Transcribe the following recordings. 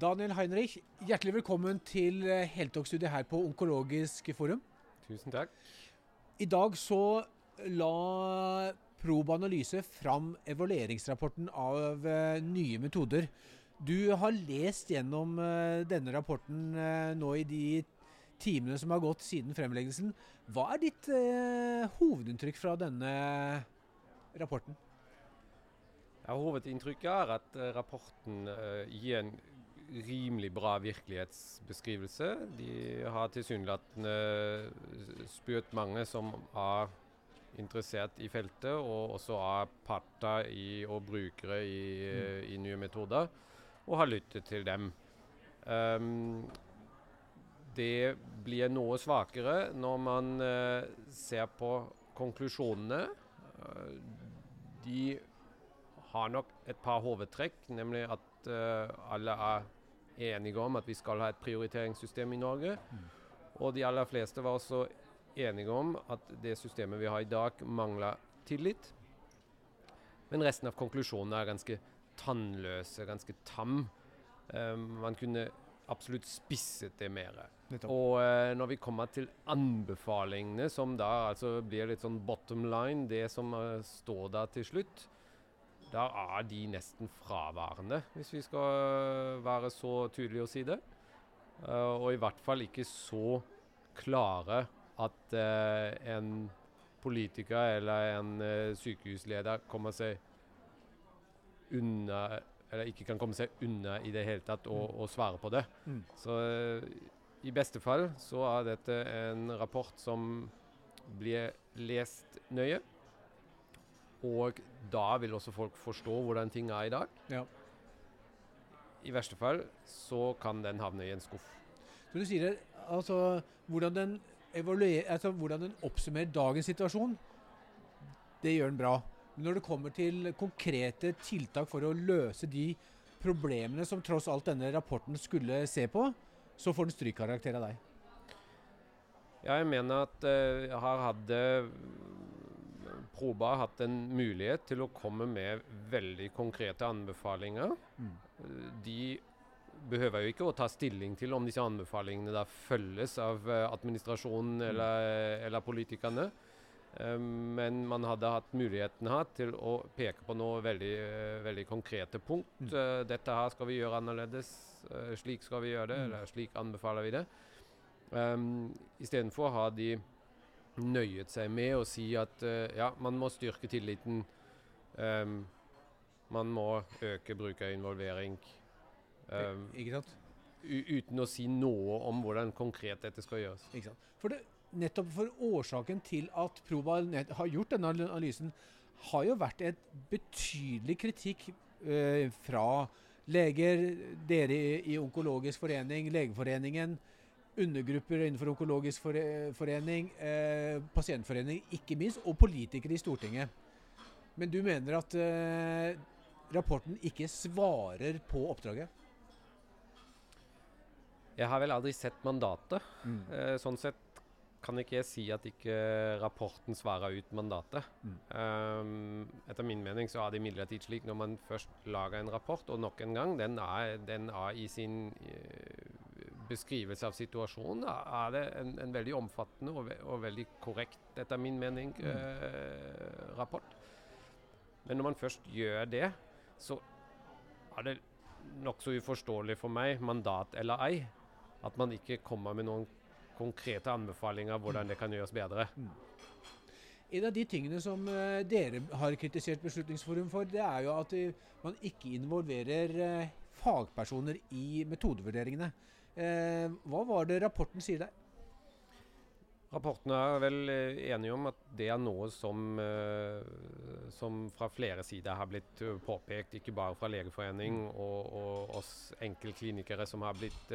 Daniel Heinrich, hjertelig velkommen til eh, heldagsstudiet her på Onkologisk forum. Tusen takk. I dag så la Proba Analyse fram evalueringsrapporten av uh, nye metoder. Du har lest gjennom uh, denne rapporten nå i de timene som har gått siden fremleggelsen. Hva er ditt hovedinntrykk fra denne rapporten? Ja, hovedinntrykket er at rapporten gir en rimelig bra virkelighetsbeskrivelse. De har tilsynelatende spurt mange som er interessert i feltet, og også er parter i, og brukere i, mm. i, nye metoder, og har lyttet til dem. Um, det blir noe svakere når man uh, ser på konklusjonene. Uh, de har nok et par hovedtrekk, nemlig at uh, alle er enige om at vi skal ha et prioriteringssystem i Norge. Mm. Og de aller fleste var også enige om at det systemet vi har i dag, mangler tillit. Men resten av konklusjonene er ganske tannløse, ganske tam. Um, man kunne absolutt spisset det mer. Og uh, når vi kommer til anbefalingene, som da altså blir litt sånn bottom line, det som uh, står der til slutt, da er de nesten fraværende, hvis vi skal være så tydelige å si det. Uh, og i hvert fall ikke så klare at uh, en politiker eller en sykehusleder kommer seg unna Eller ikke kan komme seg unna i det hele tatt og, og svare på det. Mm. Så i beste fall så er dette en rapport som blir lest nøye. Og da vil også folk forstå hvordan ting er i dag. Ja. I verste fall så kan den havne i en skuff. Så du sier altså hvordan den, altså, hvordan den oppsummerer dagens situasjon, det gjør den bra. Men når det kommer til konkrete tiltak for å løse de problemene som tross alt denne rapporten skulle se på, så får den strykkarakter av deg. Ja, jeg mener at uh, her hadde Proba har hatt en mulighet til å komme med veldig konkrete anbefalinger. Mm. De behøver jo ikke å ta stilling til om disse anbefalingene da følges av uh, administrasjonen mm. eller, eller, politikerne. Um, men man hadde hatt muligheten her til å peke på noe veldig, uh, veldig konkrete punkt. Mm. Dette her skal vi gjøre annerledes. slik skal vi gjøre det, mm. eller slik anbefaler vi det. Um, Istedenfor har de nøyet seg med å si at uh, ja, man må styrke tilliten. Um, man må øke brukerinvolvering. Um, ikke sant? Uten å si noe om hvordan konkret dette skal gjøres. Ikke sant? For det, nettopp for årsaken til at Proba har gjort denne analysen, har jo vært et betydelig kritikk uh, fra leger, dere i, i Onkologisk forening, Legeforeningen, undergrupper innenfor Onkologisk forening, eh, pasientforening ikke minst, og politikere i Stortinget. Men du mener at eh, rapporten ikke svarer på oppdraget? Jeg har vel aldri sett mandatet. Mm. Eh, sånn sett kan ikke jeg si at ikke rapporten svarer ut mandatet. Mm. Um, etter min mening så er det imidlertid slik når man først lager en rapport, og nok en gang, den er, den er i sin uh, beskrivelse av situasjonen er det en, en veldig omfattende og, ve og, veldig korrekt, etter min mening, mm. eh, rapport. Men når man først gjør det, så er det nokså uforståelig for meg, mandat eller ei, at man ikke kommer med noen konkrete anbefalinger hvordan det kan gjøres bedre. Mm. En av de tingene som uh, dere har kritisert Beslutningsforum for, det er jo at uh, man ikke involverer uh, fagpersoner i metodevurderingene. Eh, hva var det rapporten sier der? Rapporten er vel eh, enige om at det er noe som, uh, som fra flere sider har blitt påpekt, ikke bare fra Legeforening og, og, oss enkeltklinikere som har blitt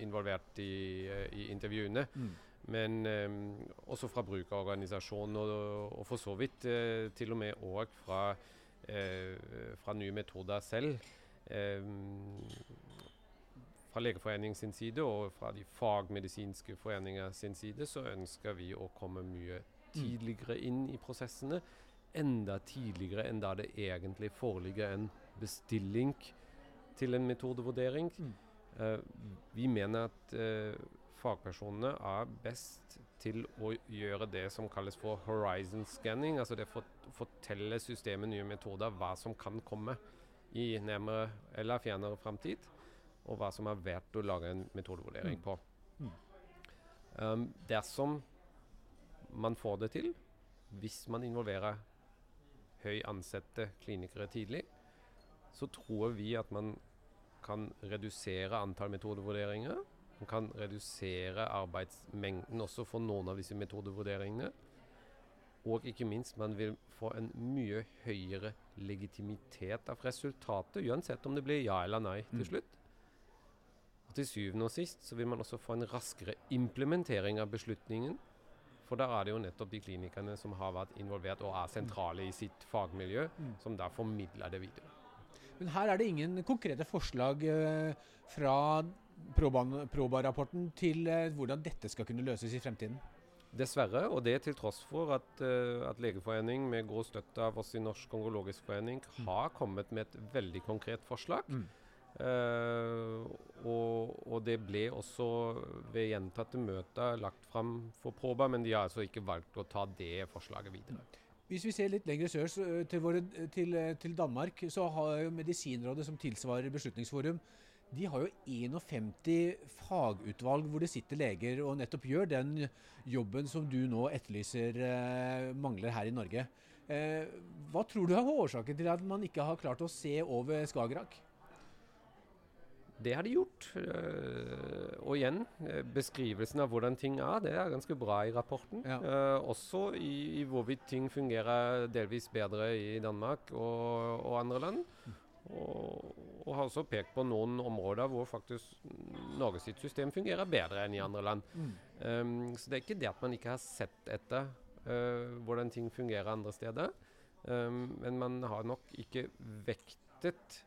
involvert i, i intervjuene. Mm. Men også fra brukerorganisasjonen, og, og, for så vidt til og med òg fra, fra nye metoder selv fra Legeforeningen sin side og fra de fagmedisinske foreninger sin side så ønsker vi å komme mye tidligere inn i prosessene. Enda tidligere enn da det egentlig foreligger en bestilling til en metodevurdering. Mm. Uh, vi mener at uh, fagpersonene er best til å gjøre det som kalles for horizon scanning. Altså det å fortelle systemet nye metoder hva som kan komme i nærmere eller fjernere framtid, og hva som er verdt å lage en metodevurdering Mm. på. Mm. Um, dersom man får det til, hvis man involverer høy ansatte klinikere tidlig, så tror vi at man kan redusere antall metodevurderinger. Man kan redusere arbeidsmengden også for noen av disse metodevurderingene. Og ikke minst, man vil få en mye høyere legitimitet av resultatet, uansett om det blir ja eller nei til Mm. slutt. Og til syvende og sist så vil man også få en raskere implementering av beslutningen. For der er det jo nettopp de klinikerne som har vært involvert og er sentrale i sitt fagmiljø, Mm. som da formidler det videre. Men her er det ingen konkrete forslag eh, fra Proba-rapporten til eh, hvordan dette skal kunne løses i fremtiden. Dessverre, og det til tross for at, eh, at Legeforening med god støtte av oss i Norsk kongologisk forening Mm. har kommet med et veldig konkret forslag. Mm. Eh, og, det ble også ved gjentatte møter lagt fram for Proba, men de har altså ikke valgt å ta det forslaget videre. Hvis vi ser litt lenger sør, eh, til, våre, til, eh, til Danmark, så har jo Medisinrådet, som tilsvarer Beslutningsforum, de har jo 51 fagutvalg hvor det sitter leger og nettopp gjør den jobben som du nå etterlyser eh, mangler her i Norge. Hva tror du er årsaken til at man ikke har klart å se over Skagerrak? Det har de gjort. eh, og igjen, eh, beskrivelsen av hvordan ting er, det er ganske bra i rapporten. Ja. Eh, også i, i hvorvidt ting fungerer delvis bedre i Danmark og, og andre land. Og, og har også pekt på noen områder hvor faktisk Norges sitt system fungerer bedre enn i andre land. Mm. Um, så det er ikke det at man ikke har sett etter uh, hvordan ting fungerer andre steder. Um, men man har nok ikke vektet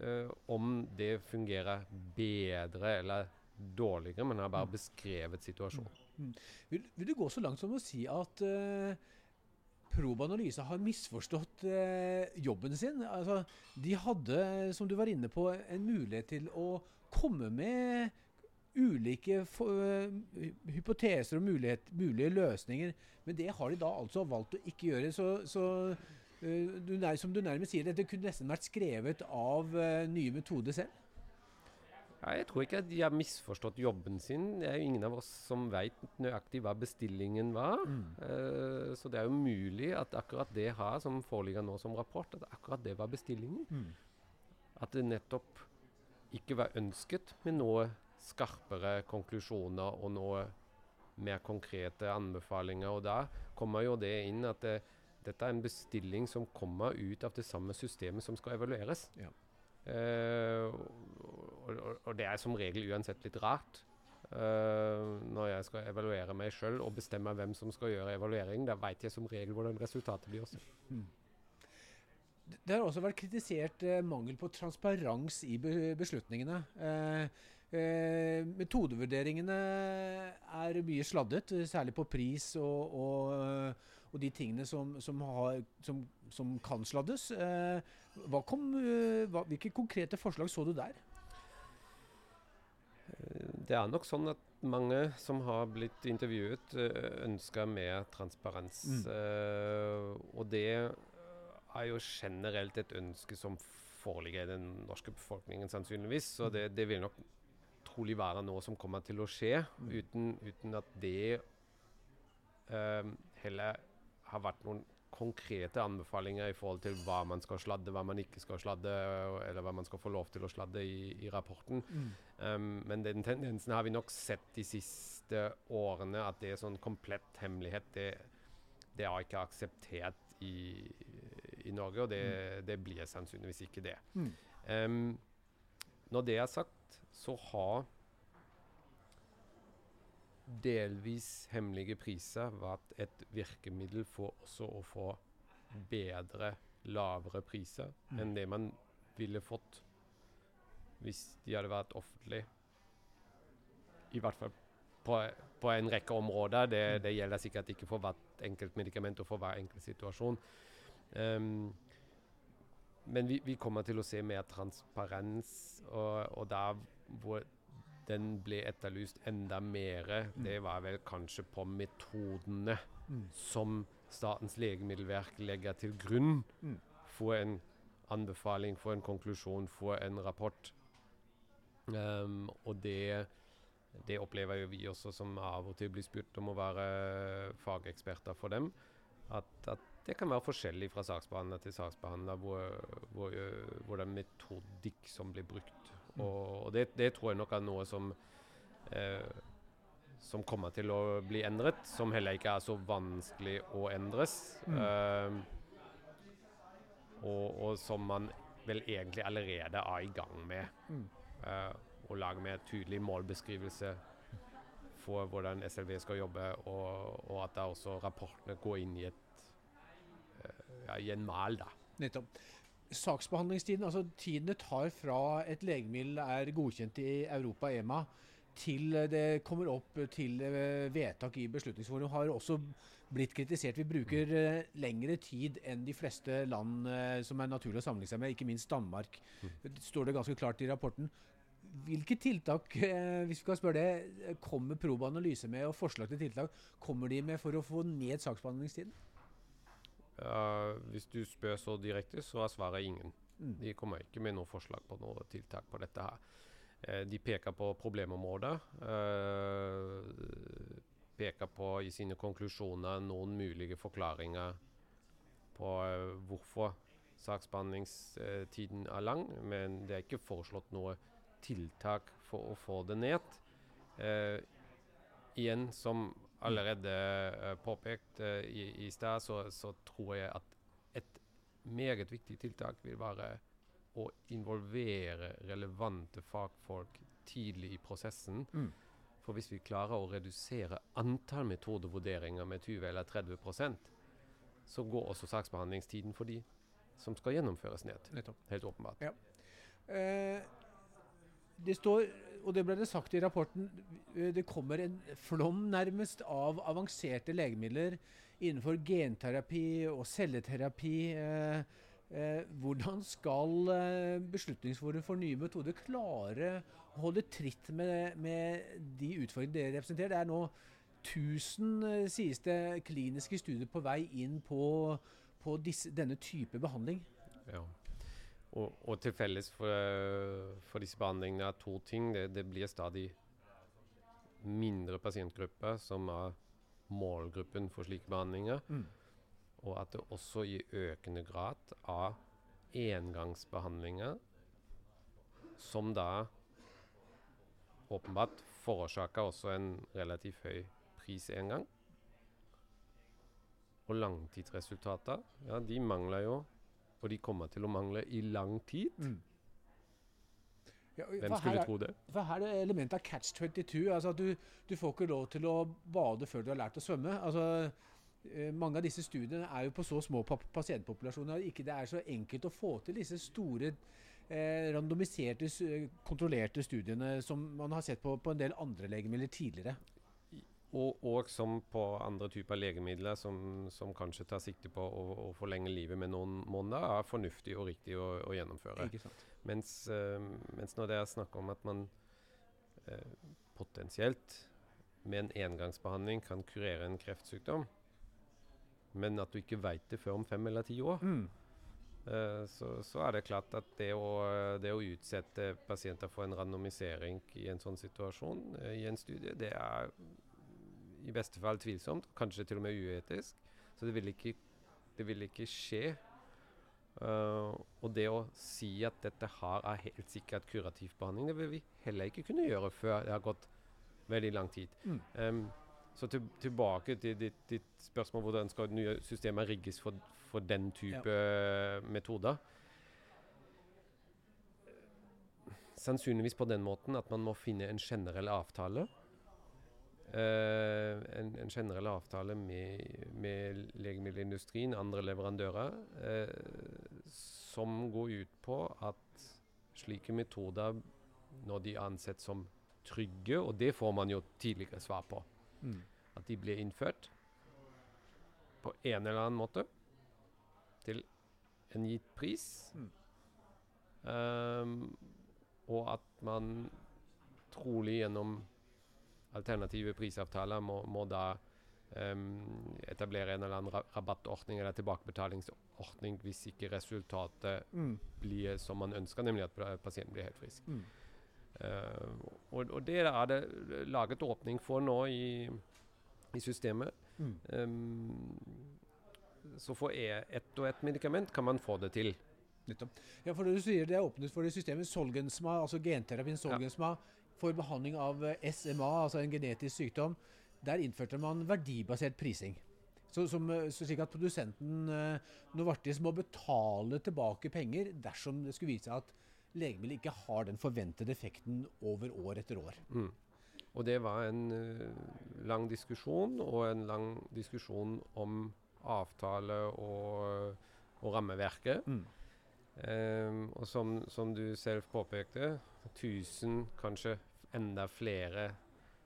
eh, om det fungerer bedre eller dårligere. men har bare Mm. beskrevet situasjonen. Vil, vil du gå så langt som å si at uh, Proba Analyse har misforstått eh, jobben sin? Altså, de hadde, som du var inne på, en mulighet til å komme med ulike for, uh, hypoteser og mulighet, mulige løsninger, men det har de da altså valgt å ikke gjøre. Så, så eh, du, som du nærmest sier, dette kunne nesten vært skrevet av eh, nye metoder selv. Ja, jeg tror ikke at de har misforstått jobben sin. Det er jo ingen av oss som vet nøyaktig hva bestillingen var. Eh, så det er jo mulig at akkurat det her, som foreligger nå som rapport, at akkurat det var bestillingen. At det nettopp ikke var ønsket med noe skarpere konklusjoner og noe mer konkrete anbefalinger. Og da kommer jo det inn at det, dette er en bestilling som kommer ut av det samme systemet som skal evalueres. Ja. Uh, og, og, og det er som regel uansett litt rart. Uh, når jeg skal evaluere meg sjøl og bestemme hvem som skal gjøre evaluering, da veit jeg som regel hvordan resultatet blir også. Det har også vært kritisert eh, mangel på transparens i be beslutningene. Eh, eh, metodevurderingene er mye sladdet, særlig på pris og, og, eh, og de tingene som, som, har, som, som kan sladdes. Eh, hva kom, eh, hva, hvilke konkrete forslag så du der? Det er nok sånn at mange som har blitt intervjuet, eh, ønsker mer transparens. Mm. Eh, og det er jo generelt et ønske som foreligger i den norske befolkningen, sannsynligvis. Så det, det vil nok trolig være noe som kommer til å skje, Mm. uten, uten at det eh, heller har vært noen konkrete anbefalinger i forhold til hva man skal sladde, hva man ikke skal sladde, eller hva man skal få lov til å sladde i, i rapporten. Um, men den tendensen har vi nok sett de siste årene, at det er sånn komplett hemmelighet, det, det er ikke akseptert i, i Norge, og det, det blir sannsynligvis ikke det. Mm. Um, når det er sagt, så har delvis hemmelige priser vært et virkemiddel for også å få bedre, lavere priser Mm. enn det man ville fått hvis de hadde vært offentlige. I hvert fall på, på en rekke områder. Det, det gjelder sikkert ikke for hvert enkelt medikament og for hver enkelt situasjon. Um, men vi, vi, kommer til å se mer transparens, og, og der hvor den ble etterlyst enda mer, mm. det var vel kanskje på metodene mm. som Statens legemiddelverk legger til grunn mm. for en anbefaling, for en konklusjon, for en rapport. Um, og det, det, opplever jo vi også, som av og til blir spurt om å være fageksperter for dem. At, at det kan være forskjellig fra saksbehandler til saksbehandler hvor, hvor, hvor det er metodikk som blir brukt. Mm. Og, det, det, tror jeg nok er noe som eh, som kommer til å bli endret, som heller ikke er så vanskelig å endres. Mm. Eh, og, og, som man vel egentlig allerede er i gang med. Mm. Eh, å lage mer tydelig målbeskrivelse for hvordan SLV skal jobbe, og, og at da også rapportene går inn i, et, uh, ja, i en mal. da. Nettopp. Saksbehandlingstiden, altså tiden det tar fra et legemiddel er godkjent i Europa, EMA, til det kommer opp til eh, vedtak i Beslutningsforum, har også blitt kritisert. Vi bruker uh, lengre tid enn de fleste land uh, som er naturlig å sammenligne seg med, ikke minst Danmark. Det står det ganske klart i rapporten. Hvilke tiltak hvis vi kan spørre det, kommer Proba Analyse med, og forslag til tiltak kommer de med for å få ned saksbehandlingstiden? Hvis du spør så direkte, så er svaret ingen. Mm. De kommer ikke med noe forslag på noe tiltak på dette her. Uh, de peker på problemområder. Uh, peker på i sine konklusjoner noen mulige forklaringer på hvorfor saksbehandlingstiden er lang, men det er ikke foreslått noe tiltak for å få det ned. Igjen, som allerede eh, påpekt eh, i, i stad, så, så, tror jeg at et meget viktig tiltak vil være å involvere relevante fagfolk tidlig i prosessen. Mm. For hvis vi klarer å redusere antall metodevurderinger med 20 eller 30% så går også saksbehandlingstiden for de som skal gjennomføres ned. Nettopp. Helt åpenbart. Ja. Eh, det står, og det ble det sagt i rapporten, eh, det kommer en flom nærmest av avanserte legemidler innenfor genterapi og celleterapi. Eh, Eh, hvordan skal Beslutningsforum for nye metoder klare å holde tritt med, med de utfordringene dere representerer? Det er nå 1000, eh, sies det, kliniske studier på vei inn på, på disse, denne type behandling. Ja. Og, og til felles for, for, disse behandlingene er to ting. Det, det blir stadig mindre pasientgrupper som er målgruppen for slike behandlinger. Mm og at det også i økende grad av engangsbehandlinger som da åpenbart forårsaker også en relativt høy pris en gang. Og langtidsresultater, ja, de mangler jo, og de kommer til å mangle i lang tid. Mm. Ja, Hvem skulle tro det? For Her er det elementet av catch 22. altså at du, du, får ikke lov til å bade før du har lært å svømme. altså Eh, mange av disse studiene er jo på så små pasientpopulasjoner at ikke det er så enkelt å få til disse store eh, randomiserte, kontrollerte studiene som man har sett på, på en del andre legemidler tidligere. Og, og, som på andre typer legemidler som, som kanskje tar sikte på å, å, forlenge livet med noen måneder, er fornuftig og riktig å, å gjennomføre. Mens, uh, mens, når det er snakk om at man uh, potensielt med en engangsbehandling kan kurere en kreftsykdom, men at du ikke veit det før om fem eller ti år. Mm. Uh, så, så, er det klart at det å, det å, utsette pasienter for en randomisering i en sånn situasjon i en studie, det er i beste fall tvilsomt, kanskje til og med uetisk. Så det vil ikke, det vil ikke skje. Uh, og det å si at dette her er helt sikkert kurativ behandling, det vil vi heller ikke kunne gjøre før det har gått veldig lang tid. Mm. Um, så til, tilbake til ditt, ditt, spørsmål hvordan skal nye systemer rigges for, for den type ja. metoder. Sannsynligvis på den måten at man må finne en generell avtale. Uh, en, en, generell avtale med, med, legemiddelindustrien, andre leverandører, uh, som går ut på at slike metoder, når de er ansett som trygge, og det får man jo tidligere svar på Mm. At de blir innført på en eller annen måte til en gitt pris. Mm. Um, og at man trolig gjennom alternative prisavtaler må, må da um, etablere en eller annen rabattordning eller tilbakebetalingsordning hvis ikke resultatet mm. blir som man ønsker, nemlig at pasienten blir helt frisk. Mm. Uh, og, og, det er det laget åpning for nå i, i systemet. Mm. Um, så for e, ett og ett medikament kan man få det til. Ja, for det du sier Det er åpnet for det systemet Solgensma, altså genterapien Solgensma, ja. For behandling av eh, SMA, altså en genetisk sykdom. Der innførte man verdibasert prising. Så, som, eh, så slik at produsenten eh, Novartis må betale tilbake penger dersom det skulle vise seg at legemiddelet ikke har den forventede effekten over år etter år. Mm. Og det var en lang diskusjon, og en lang diskusjon om avtale og, og rammeverket. Mm. Um, og som, som, du selv påpekte, 1000, kanskje enda flere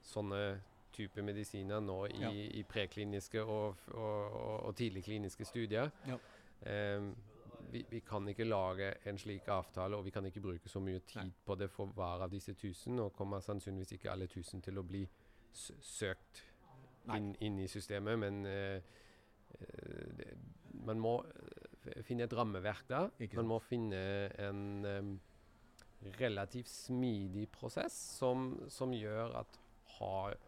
sånne type medisiner nå i, ja. i prekliniske og, og, og tidligkliniske studier. Ja. Um, vi, vi, kan ikke lage en slik avtale, og vi kan ikke bruke så mye tid Nei. på det for hver av disse tusen, og kommer sannsynligvis ikke alle tusen til å bli søkt inn, inn, i systemet. Men uh, det, man må uh, finne et rammeverk der. Man må finne en um, relativt smidig prosess som, som gjør at har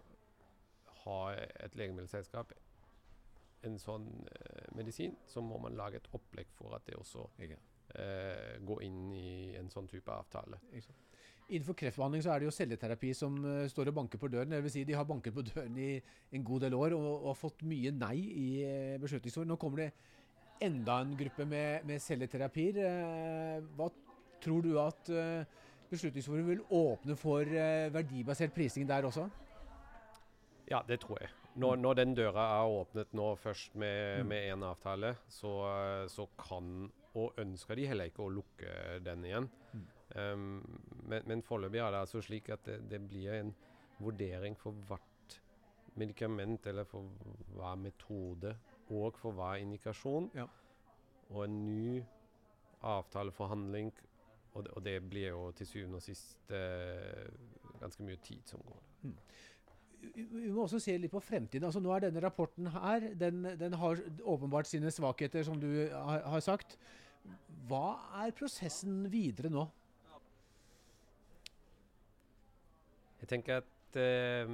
har et legemiddelselskap en sånn eh, medisin, så må man lage et opplegg for at det også eh, går inn i en sånn type avtale. Innenfor kreftbehandling så er det jo celleterapi som uh, står og banker på døren. Det vil si De har banket på døren i en god del år og, og har fått mye nei i uh, beslutningsord. Nå kommer det enda en gruppe med, med celleterapier. Uh, hva tror du at uh, Beslutningsforum vil åpne for verdibasert prising der også? Ja, det tror jeg. Når, når, den døra er åpnet nå først med én mm. avtale, så, så, kan og ønsker de heller ikke å lukke den igjen. Mm. Um, men, men foreløpig er det altså slik at det, det, blir en vurdering for hvert medikament eller for hver metode og for hver indikasjon. Ja. Og en ny avtaleforhandling. Og det, og det blir jo til syvende og sist eh, ganske mye tid som går. Mm vi må også se litt på fremtiden. Altså, nå er denne rapporten her. Den, den har åpenbart sine svakheter, som du har, har, sagt. Hva er prosessen videre nå? Jeg tenker at eh,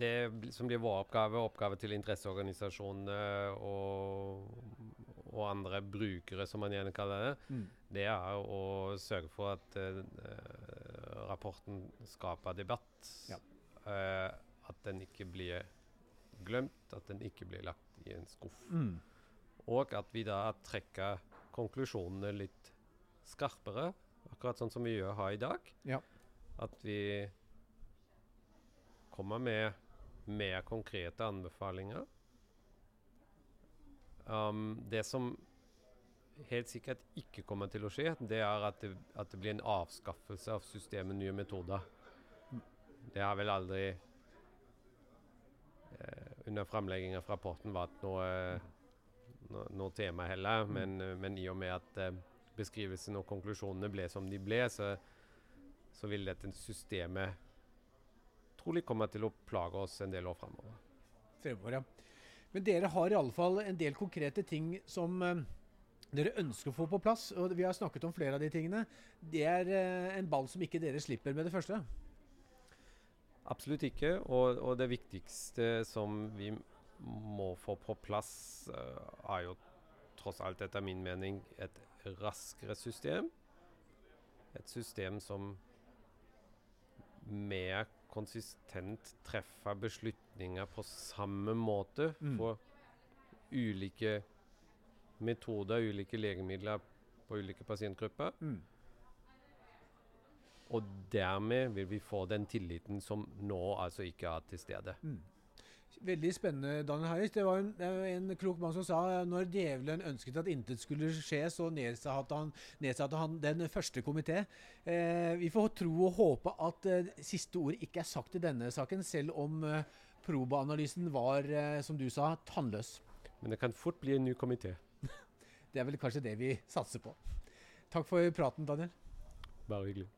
det som blir vår oppgave, oppgave til interesseorganisasjonene og, og, andre brukere, som man gjerne kaller det, mm. Det er å sørge for at uh, rapporten skaper debatt. Ja. Uh, at den ikke blir glemt, at den ikke blir lagt i en skuff. Mm. Og at vi da trekker konklusjonene litt skarpere, akkurat sånn som vi gjør her i dag. Ja. At vi kommer med mer konkrete anbefalinger. Um, det som helt sikkert ikke kommer til å skje, det er at det, at det blir en avskaffelse av systemet nye metoder. Det har vel aldri eh, under framlegging av rapporten vært noe, no, noe tema heller. Mm. Men, men, i og med at eh, beskrivelsen og konklusjonene ble som de ble, så, så vil dette systemet trolig komme til å plage oss en del år fremover. Fremover, ja. Men dere har i alle fall en del konkrete ting som eh, dere ønsker å få på plass. og Vi har snakket om flere av de tingene. Det er eh, en ball som ikke dere slipper med det første. Absolutt ikke. Og, og, det viktigste som vi må få på plass, uh, er jo tross alt etter min mening et raskere system. Et system som mer konsistent treffer beslutninger på samme måte mm. for ulike av ulike legemidler på ulike pasientgrupper. Mm. Og dermed vil vi få den tilliten som nå altså ikke er til stede. Mm. Veldig spennende, Daniel Harris. Det var en, en, klok mann som sa når djevelen ønsket at intet skulle skje, så nedsatte han, nedsatte han den første komité. Eh, vi får tro og håpe at eh, siste ord ikke er sagt i denne saken, selv om eh, Proba-analysen var, eh, som du sa, tannløs. Men det kan fort bli en ny komité. Det er vel kanskje det vi satser på. Takk for praten, Daniel. Bare hyggelig.